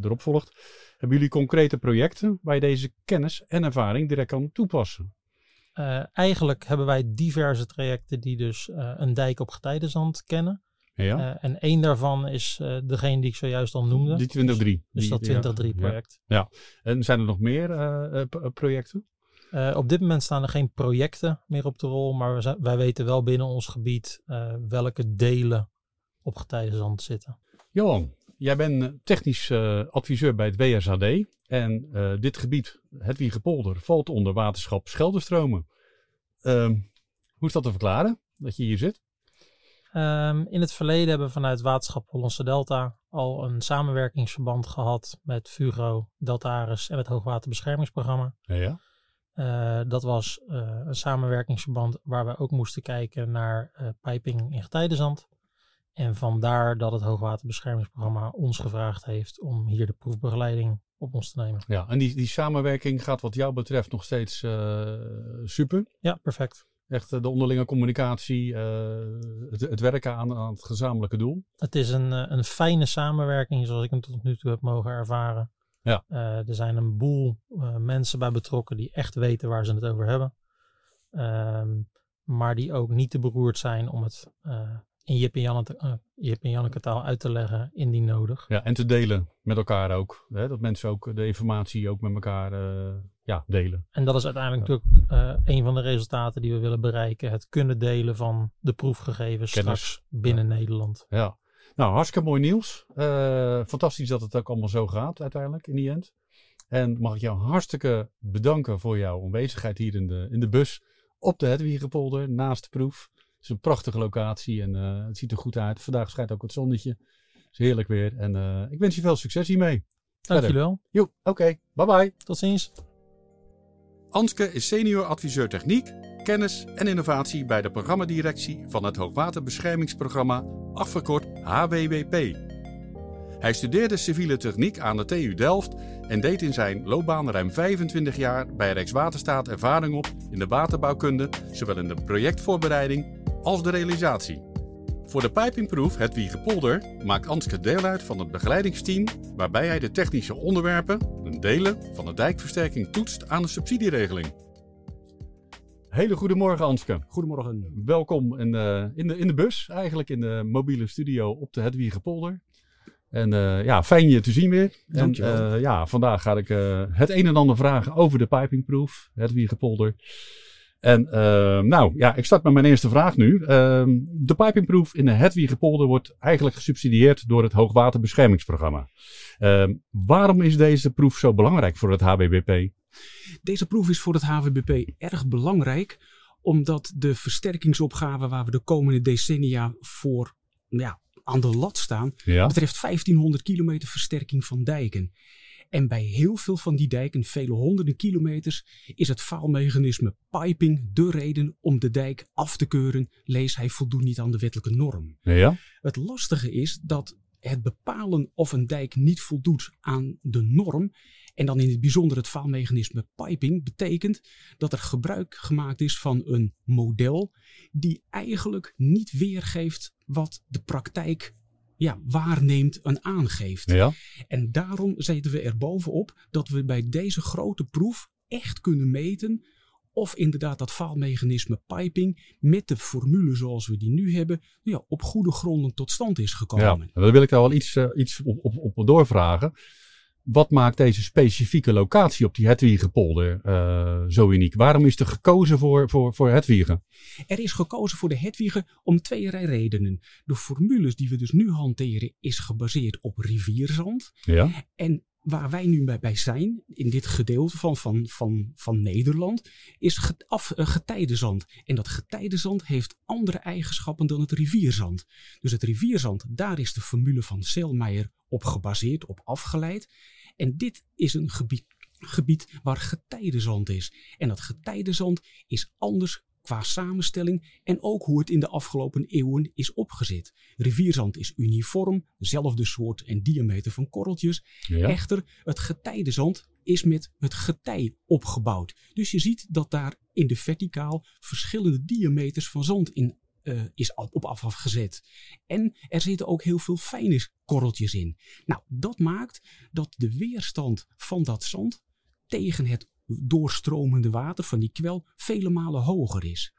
erop volgt. Hebben jullie concrete projecten waar je deze kennis en ervaring direct kan toepassen? Uh, eigenlijk hebben wij diverse trajecten die dus uh, een dijk op getijdenzand kennen. Ja. en één daarvan is degene die ik zojuist al noemde. Die 2003. Dus, dus dat 2003 project. Ja. ja. En zijn er nog meer projecten? Op dit moment staan er geen projecten meer op de rol, maar we zijn, wij weten wel binnen ons gebied welke delen op getijdenzand zitten. Johan, jij bent technisch uh, adviseur bij het WSHD en dit gebied, het Wiegepolder, valt onder waterschap Scheldenstromen. Ehm, hoe is dat te verklaren, dat je hier zit? Um, in het verleden hebben we vanuit waterschap Hollandse Delta al een samenwerkingsverband gehad met Fugro, Deltaris en het Hoogwaterbeschermingsprogramma. Ja. Uh, dat was uh, een samenwerkingsverband waar we ook moesten kijken naar uh, piping in getijdenzand. En vandaar dat het Hoogwaterbeschermingsprogramma ons gevraagd heeft om hier de proefbegeleiding op ons te nemen. Ja, en die, die samenwerking gaat wat jou betreft nog steeds super. Ja, perfect. Echt de onderlinge communicatie, het, het, werken aan, aan, het gezamenlijke doel. Het is een, een fijne samenwerking zoals ik hem tot nu toe heb mogen ervaren. Ja. Er zijn een boel mensen bij betrokken die echt weten waar ze het over hebben. Um, maar die ook niet te beroerd zijn om het in Jip en, Janneke, Jip en Janneke taal uit te leggen indien nodig. Ja, en te delen met elkaar ook. Hè? Dat mensen ook de informatie ook met elkaar ja, delen. En dat is uiteindelijk ja. natuurlijk een van de resultaten die we willen bereiken. Het kunnen delen van de proefgegevens Kennis. straks binnen ja. Nederland. Ja, nou, hartstikke mooi nieuws. Uh, fantastisch dat het ook allemaal zo gaat uiteindelijk in die end. En mag ik jou hartstikke bedanken voor jouw aanwezigheid hier in de, in de bus op de Hedwigepolder naast de proef. Het is een prachtige locatie en uh, het ziet er goed uit. Vandaag schijnt ook het zonnetje. Het is heerlijk weer en uh, ik wens je veel succes hiermee. Dank jullie wel. Jo, oké. Okay. Bye bye. Tot ziens. Anske is senior adviseur techniek, kennis en innovatie bij de programmadirectie van het Hoogwaterbeschermingsprogramma, afgekort HWWP. Hij studeerde civiele techniek aan de TU Delft en deed in zijn loopbaan ruim 25 jaar bij Rijkswaterstaat ervaring op in de waterbouwkunde, zowel in de projectvoorbereiding als de realisatie. Voor de pijpingproef Het Wiegepolder maakt Anske deel uit van het begeleidingsteam, waarbij hij de technische onderwerpen, de delen van de dijkversterking toetst aan de subsidieregeling. Hele goedemorgen Anske. Goedemorgen. Welkom in de, in de, in de bus, eigenlijk in de mobiele studio op de Hedwiegepolder. En uh, ja, fijn je te zien weer. Dankjewel. En uh, ja, vandaag ga ik uh, het een en ander vragen over de pipingproef, Hedwiegepolder. En uh, nou ja, ik start met mijn eerste vraag nu. Uh, de pipingproef in de Hedwiegepolder wordt eigenlijk gesubsidieerd door het Hoogwaterbeschermingsprogramma. Uh, waarom is deze proef zo belangrijk voor het HWBP? Deze proef is voor het HWBP erg belangrijk, omdat de versterkingsopgave waar we de komende decennia voor ja, aan de lat staan, ja. betreft 1500 kilometer versterking van dijken. En bij heel veel van die dijken, vele honderden kilometers, is het faalmechanisme piping de reden om de dijk af te keuren. Lees, hij voldoet niet aan de wettelijke norm. Ja. Het lastige is dat het bepalen of een dijk niet voldoet aan de norm, en dan in het bijzonder het faalmechanisme piping, betekent dat er gebruik gemaakt is van een model die eigenlijk niet weergeeft wat de praktijk ja, waarneemt en aangeeft. Ja. En daarom zeten we er bovenop dat we bij deze grote proef echt kunnen meten of inderdaad dat faalmechanisme piping met de formule zoals we die nu hebben, ja, op goede gronden tot stand is gekomen. Ja, dan wil ik daar wel iets, uh, iets op, op, op doorvragen. Wat maakt deze specifieke locatie op die Hedwigepolder uh, zo uniek? Waarom is er gekozen voor, voor, voor Hedwigen? Er is gekozen voor de Hedwigen om twee redenen. De formules die we dus nu hanteren is gebaseerd op rivierzand. Ja. En waar wij nu bij, bij zijn, in dit gedeelte van, van, van, van Nederland, is get, af, uh, getijdenzand. En dat getijdenzand heeft andere eigenschappen dan het rivierzand. Dus het rivierzand, daar is de formule van Selmayr op gebaseerd, op afgeleid. En dit is een gebied, gebied waar getijdenzand is. En dat getijdenzand is anders qua samenstelling en ook hoe het in de afgelopen eeuwen is opgezet. Rivierzand is uniform, dezelfde soort en diameter van korreltjes. Ja. Echter, het getijdenzand is met het getij opgebouwd. Dus je ziet dat daar in de verticaal verschillende diameters van zand in uh, is op afval gezet. En er zitten ook heel veel fijne korreltjes in. Nou, dat maakt dat de weerstand van dat zand tegen het doorstromende water van die kwel vele malen hoger is.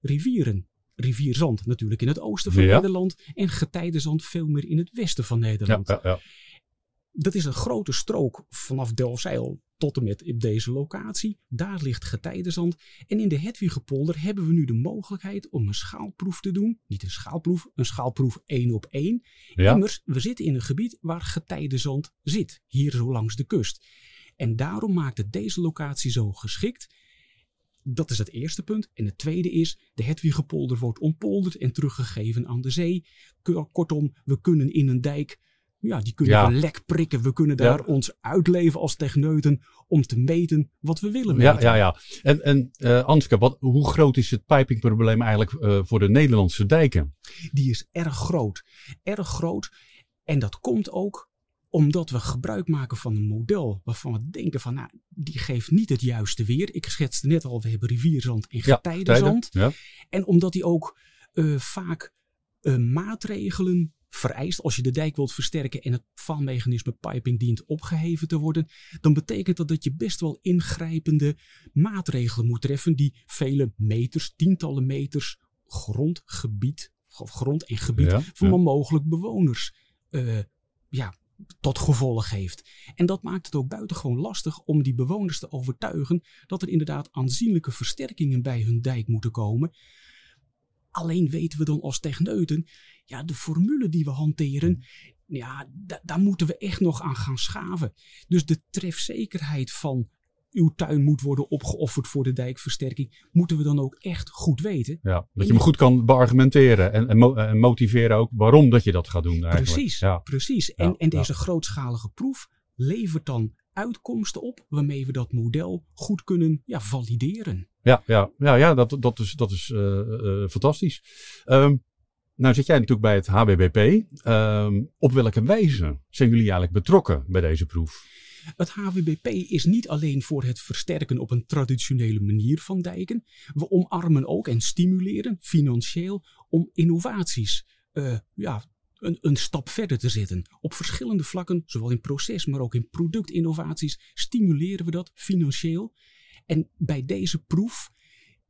Rivieren, rivierzand natuurlijk in het oosten van Nederland en getijdenzand veel meer in het westen van Nederland. Ja, ja, dat is een grote strook vanaf Delfzijl tot en met op deze locatie. Daar ligt getijdenzand. En in de Hedwigepolder hebben we nu de mogelijkheid om een schaalproef te doen. Niet een schaalproef, een schaalproef één op één. Ja. Immers, we zitten in een gebied waar getijdenzand zit. Hier zo langs de kust. En daarom maakt het deze locatie zo geschikt. Dat is het eerste punt. En het tweede is, de Hedwigepolder wordt ontpolderd en teruggegeven aan de zee. Kortom, we kunnen in een dijk ja, die kunnen we lek prikken. We kunnen daar ons uitleven als techneuten om te meten wat we willen meten. Ja, ja, ja. En, en uh, Anske, wat, hoe groot is het pipingprobleem eigenlijk uh, voor de Nederlandse dijken? Die is erg groot. Erg groot. En dat komt ook omdat we gebruik maken van een model waarvan we denken van, nou, die geeft niet het juiste weer. Ik schetste net al, we hebben rivierzand en getijdenzand. Ja, en omdat die ook uh, vaak maatregelen vereist als je de dijk wilt versterken en het valmechanisme piping dient opgeheven te worden, dan betekent dat dat je best wel ingrijpende maatregelen moet treffen die vele meters, tientallen meters grondgebied, grond en gebied van ja. mogelijk bewoners uh, ja, tot gevolg heeft. En dat maakt het ook buitengewoon lastig om die bewoners te overtuigen dat er inderdaad aanzienlijke versterkingen bij hun dijk moeten komen. Alleen weten we dan als techneuten, ja, de formule die we hanteren, ja, daar moeten we echt nog aan gaan schaven. Dus de trefzekerheid van uw tuin moet worden opgeofferd voor de dijkversterking, moeten we dan ook echt goed weten. Ja, dat je hem goed kan beargumenteren en, en, motiveren ook waarom dat je dat gaat doen. Eigenlijk. Precies, ja. precies. En, en deze grootschalige proef levert dan uitkomsten op waarmee we dat model goed kunnen ja, valideren. Ja, ja, ja, ja dat, dat is, dat is uh, uh, fantastisch. Um, nou zit jij natuurlijk bij het HBBP. Um, op welke wijze zijn jullie eigenlijk betrokken bij deze proef? Het HWBP is niet alleen voor het versterken op een traditionele manier van dijken. We omarmen ook en stimuleren financieel om innovaties uh, ja, een, een stap verder te zetten. Op verschillende vlakken, zowel in proces, maar ook in productinnovaties, stimuleren we dat financieel. En bij deze proef,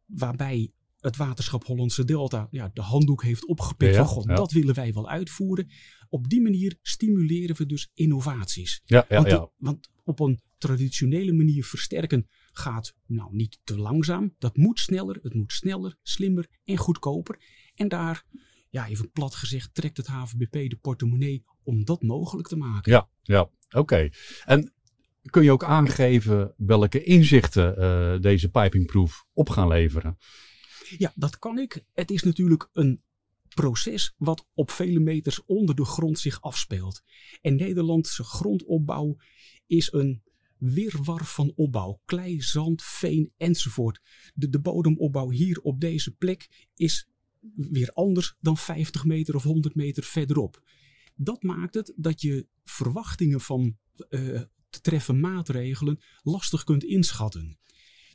waarbij het waterschap Hollandse Delta ja, de handdoek heeft opgepikt van God, dat willen wij wel uitvoeren. Op die manier stimuleren we dus innovaties. Ja, want, want, op een traditionele manier versterken gaat nou niet te langzaam. Dat moet sneller, het moet sneller, slimmer en goedkoper. En daar ja, even plat gezegd, trekt het HVBP de portemonnee om dat mogelijk te maken. Ja, ja, oké. En kun je ook aangeven welke inzichten uh, deze pipingproef op gaan leveren? Ja, dat kan ik. Het is natuurlijk een proces wat op vele meters onder de grond zich afspeelt. En Nederlandse grondopbouw is een wirwar van opbouw. Klei, zand, veen enzovoort. De, de bodemopbouw hier op deze plek is weer anders dan 50 meter of 100 meter verderop. Dat maakt het dat je verwachtingen van uh, te treffen maatregelen lastig kunt inschatten.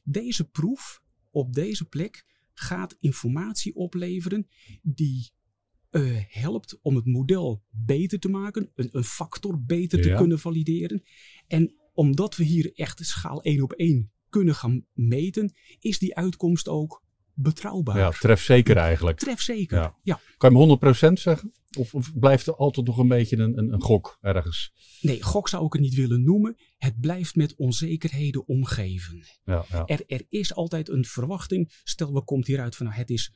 Deze proef op deze plek gaat informatie opleveren die uh, helpt om het model beter te maken, een, een factor beter te kunnen valideren. En omdat we hier echt schaal 1 op 1 kunnen gaan meten, is die uitkomst ook betrouwbaar. Ja, trefzeker eigenlijk. Trefzeker, ja. ja. Kan je me 100% zeggen? Of, of, blijft er altijd nog een beetje een, een, een, gok ergens? Nee, gok zou ik het niet willen noemen. Het blijft met onzekerheden omgeven. Ja, ja. Er, er is altijd een verwachting. Stel, we komt hieruit van nou, het is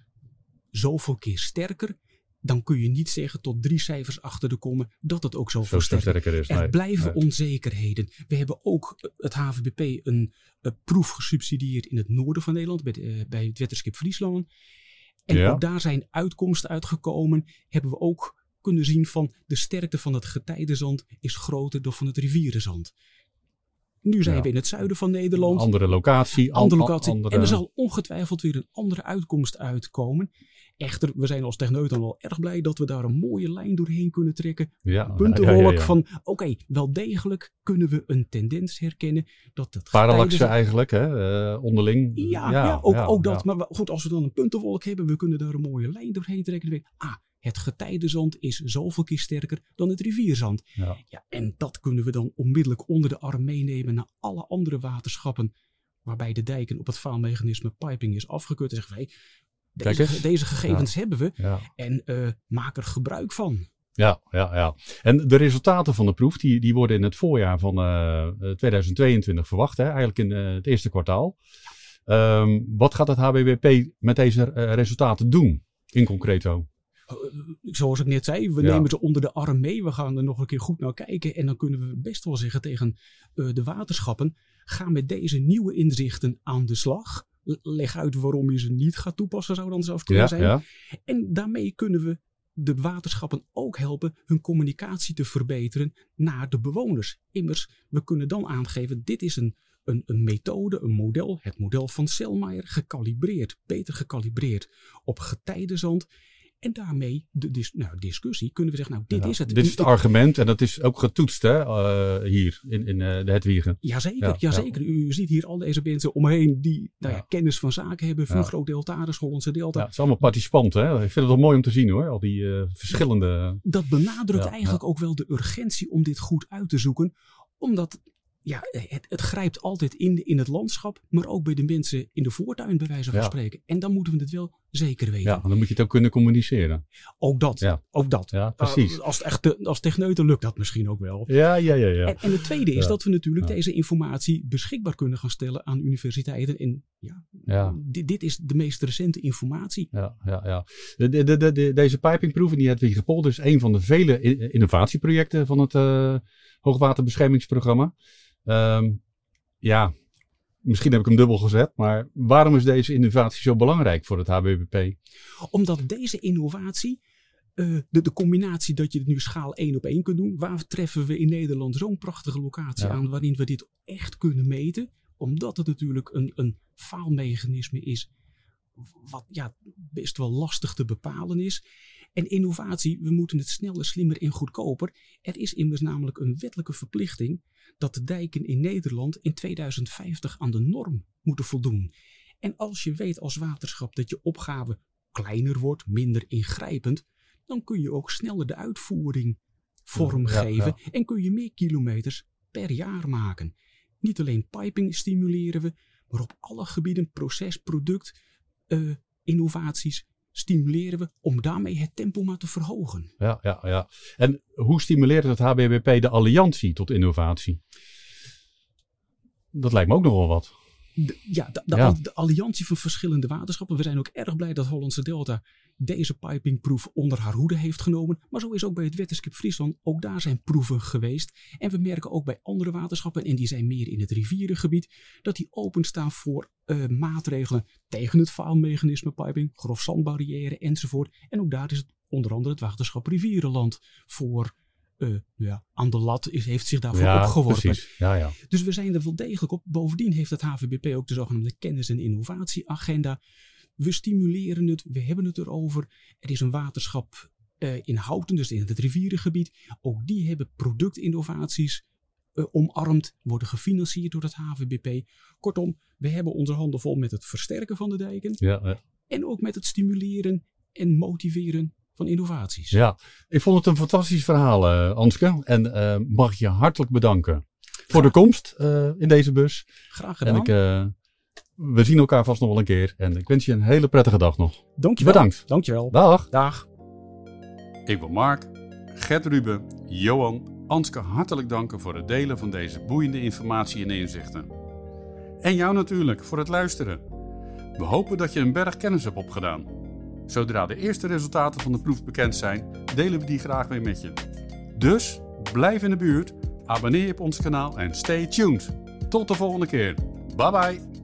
zoveel keer sterker dan kun je niet zeggen tot drie cijfers achter de komma dat het ook zo, zo is. Er blijven onzekerheden. We hebben ook eh, het HVBP een, een, eh, proef gesubsidieerd in het noorden van Nederland, bij, uh, bij het Wetterskip Friesland. En ook daar zijn uitkomsten uitgekomen. Hebben we ook kunnen zien van de sterkte van het getijdenzand is groter dan van het rivierenzand. Nu zijn Ja. we in het zuiden van Nederland. Andere locatie. an- andere locatie. andere- En er zal ongetwijfeld weer een andere uitkomst uitkomen. Echter, we zijn als techneut dan wel erg blij dat we daar een mooie lijn doorheen kunnen trekken. ja, Puntenwolk ja, ja, ja. van, oké, wel degelijk kunnen we een tendens herkennen dat het Parallaxen getijden- eigenlijk, hè? eh, onderling. Ja, ook, ook dat. Maar goed, als we dan een puntenwolk hebben, we kunnen daar een mooie lijn doorheen trekken. Ah, het getijdenzand is zoveel keer sterker dan het rivierzand. Ja. Ja, en dat kunnen we dan onmiddellijk onder de arm meenemen naar alle andere waterschappen. Waarbij de dijken op het faalmechanisme piping is afgekeurd. En zeggen wij, deze, deze gegevens hebben we Ja. en eh, maak er gebruik van. Ja, ja, ja. En de resultaten van de proef die, die worden in het voorjaar van eh, 2022 verwacht, hè? eigenlijk in eh, het eerste kwartaal. Ehm, wat gaat het HBBP met deze eh, resultaten doen in concreto? Eh, zoals ik net zei, we Ja. nemen ze onder de arm mee. We gaan er nog een keer goed naar kijken. En dan kunnen we best wel zeggen tegen eh, de waterschappen: ga met deze nieuwe inzichten aan de slag. Leg uit waarom je ze niet gaat toepassen, zou dan zelfs kunnen Ja, zijn. ja, En daarmee kunnen we de waterschappen ook helpen hun communicatie te verbeteren naar de bewoners. Immers, we kunnen dan aangeven: dit is een, een, een methode, een model, het model van Selmayr, gekalibreerd, beter gekalibreerd op getijdenzand. En daarmee de dis nou, discussie kunnen we zeggen: nou, dit ja. is het. Dit is het argument en dat is ook getoetst hè, eh, hier in, in eh, de Hedwiegen. Jazeker, Ja, ja, zeker. U ziet hier al deze mensen omheen die nou ja, Ja. kennis van zaken hebben. Ja. Vugro Deltaris, Hollandse Delta. Ja, het is allemaal participanten. Hè? Ik vind het wel mooi om te zien hoor, al die eh, verschillende... dat benadrukt Ja, eigenlijk ook wel de urgentie om dit goed uit te zoeken. Omdat ja, het, het grijpt altijd in, in het landschap, maar ook bij de mensen in de voortuin, bij wijze van Ja. spreken. En dan moeten we het wel zeker weten. Ja, dan moet je het ook kunnen communiceren. Ook dat. Ja. Ook dat. Ja, precies. Uh, als, echt te- als techneuten lukt dat misschien ook wel. Ja, ja, ja. ja. En, en het tweede is Ja. dat we natuurlijk Ja. deze informatie beschikbaar kunnen gaan stellen aan universiteiten. En ja, Ja. dit, dit is de meest recente informatie. Ja, ja, ja. De, de, de, de- deze pipingproef in die Hedwig Polder is een van de vele innovatieprojecten van het eh, hoogwaterbeschermingsprogramma. Ehm, ja, misschien heb ik hem dubbel gezet, maar waarom is deze innovatie zo belangrijk voor het HBBP? Omdat deze innovatie, eh, de, de combinatie dat je het nu schaal 1 op 1 kunt doen. Waar treffen we in Nederland zo'n prachtige locatie Ja. aan waarin we dit echt kunnen meten? Omdat het natuurlijk een, een faalmechanisme is wat ja, best wel lastig te bepalen is. En innovatie, we moeten het sneller, slimmer en goedkoper. Er is immers namelijk een wettelijke verplichting dat de dijken in Nederland in 2050 aan de norm moeten voldoen. En als je weet als waterschap dat je opgave kleiner wordt, minder ingrijpend, dan kun je ook sneller de uitvoering vormgeven Ja, en kun je meer kilometers per jaar maken. Niet alleen piping stimuleren we, maar op alle gebieden, proces, product, eh, innovaties stimuleren we om daarmee het tempo maar te verhogen. Ja, ja, ja. En hoe stimuleert het HBBP de alliantie tot innovatie? Dat lijkt me ook nog wel wat. De, ja, de, de, Ja. al- de alliantie van verschillende waterschappen. We zijn ook erg blij dat Hollandse Delta deze pipingproef onder haar hoede heeft genomen. Maar zo is ook bij het Wetterskip Friesland. Ook daar zijn proeven geweest. En we merken ook bij andere waterschappen, en die zijn meer in het rivierengebied, dat die openstaan voor eh, maatregelen tegen het faalmechanisme piping, grofzandbarrière enzovoort. En ook daar is het onder andere het waterschap Rivierenland voor eh, ja, aan de lat is, heeft zich daarvoor ja, opgeworpen. precies. Ja, ja. Dus we zijn er wel degelijk op. Bovendien heeft het HVBP ook de zogenaamde kennis- en innovatieagenda. We stimuleren het, we hebben het erover. Er is een waterschap eh, in Houten, dus in het rivierengebied. Ook die hebben productinnovaties eh, omarmd, worden gefinancierd door het HVBP. Kortom, we hebben onze handen vol met het versterken van de dijken. ja, ja. En ook met het stimuleren en motiveren van innovaties. Ja, ik vond het een fantastisch verhaal, eh, Anske. En eh, mag ik je hartelijk bedanken voor de komst eh, in deze bus. Graag En gedaan. ik, eh, we zien elkaar vast nog wel een keer. En ik wens je een hele prettige dag nog. Dankjewel. Bedankt. Dankjewel. Dag. Dag. Ik wil Mark, Gert Ruben, Johan, Anske hartelijk danken voor het delen van deze boeiende informatie en inzichten. En jou natuurlijk voor het luisteren. We hopen dat je een berg kennis hebt opgedaan. Zodra de eerste resultaten van de proef bekend zijn, delen we die graag weer met je. Dus blijf in de buurt, abonneer je op ons kanaal en stay tuned. Tot de volgende keer. Bye bye.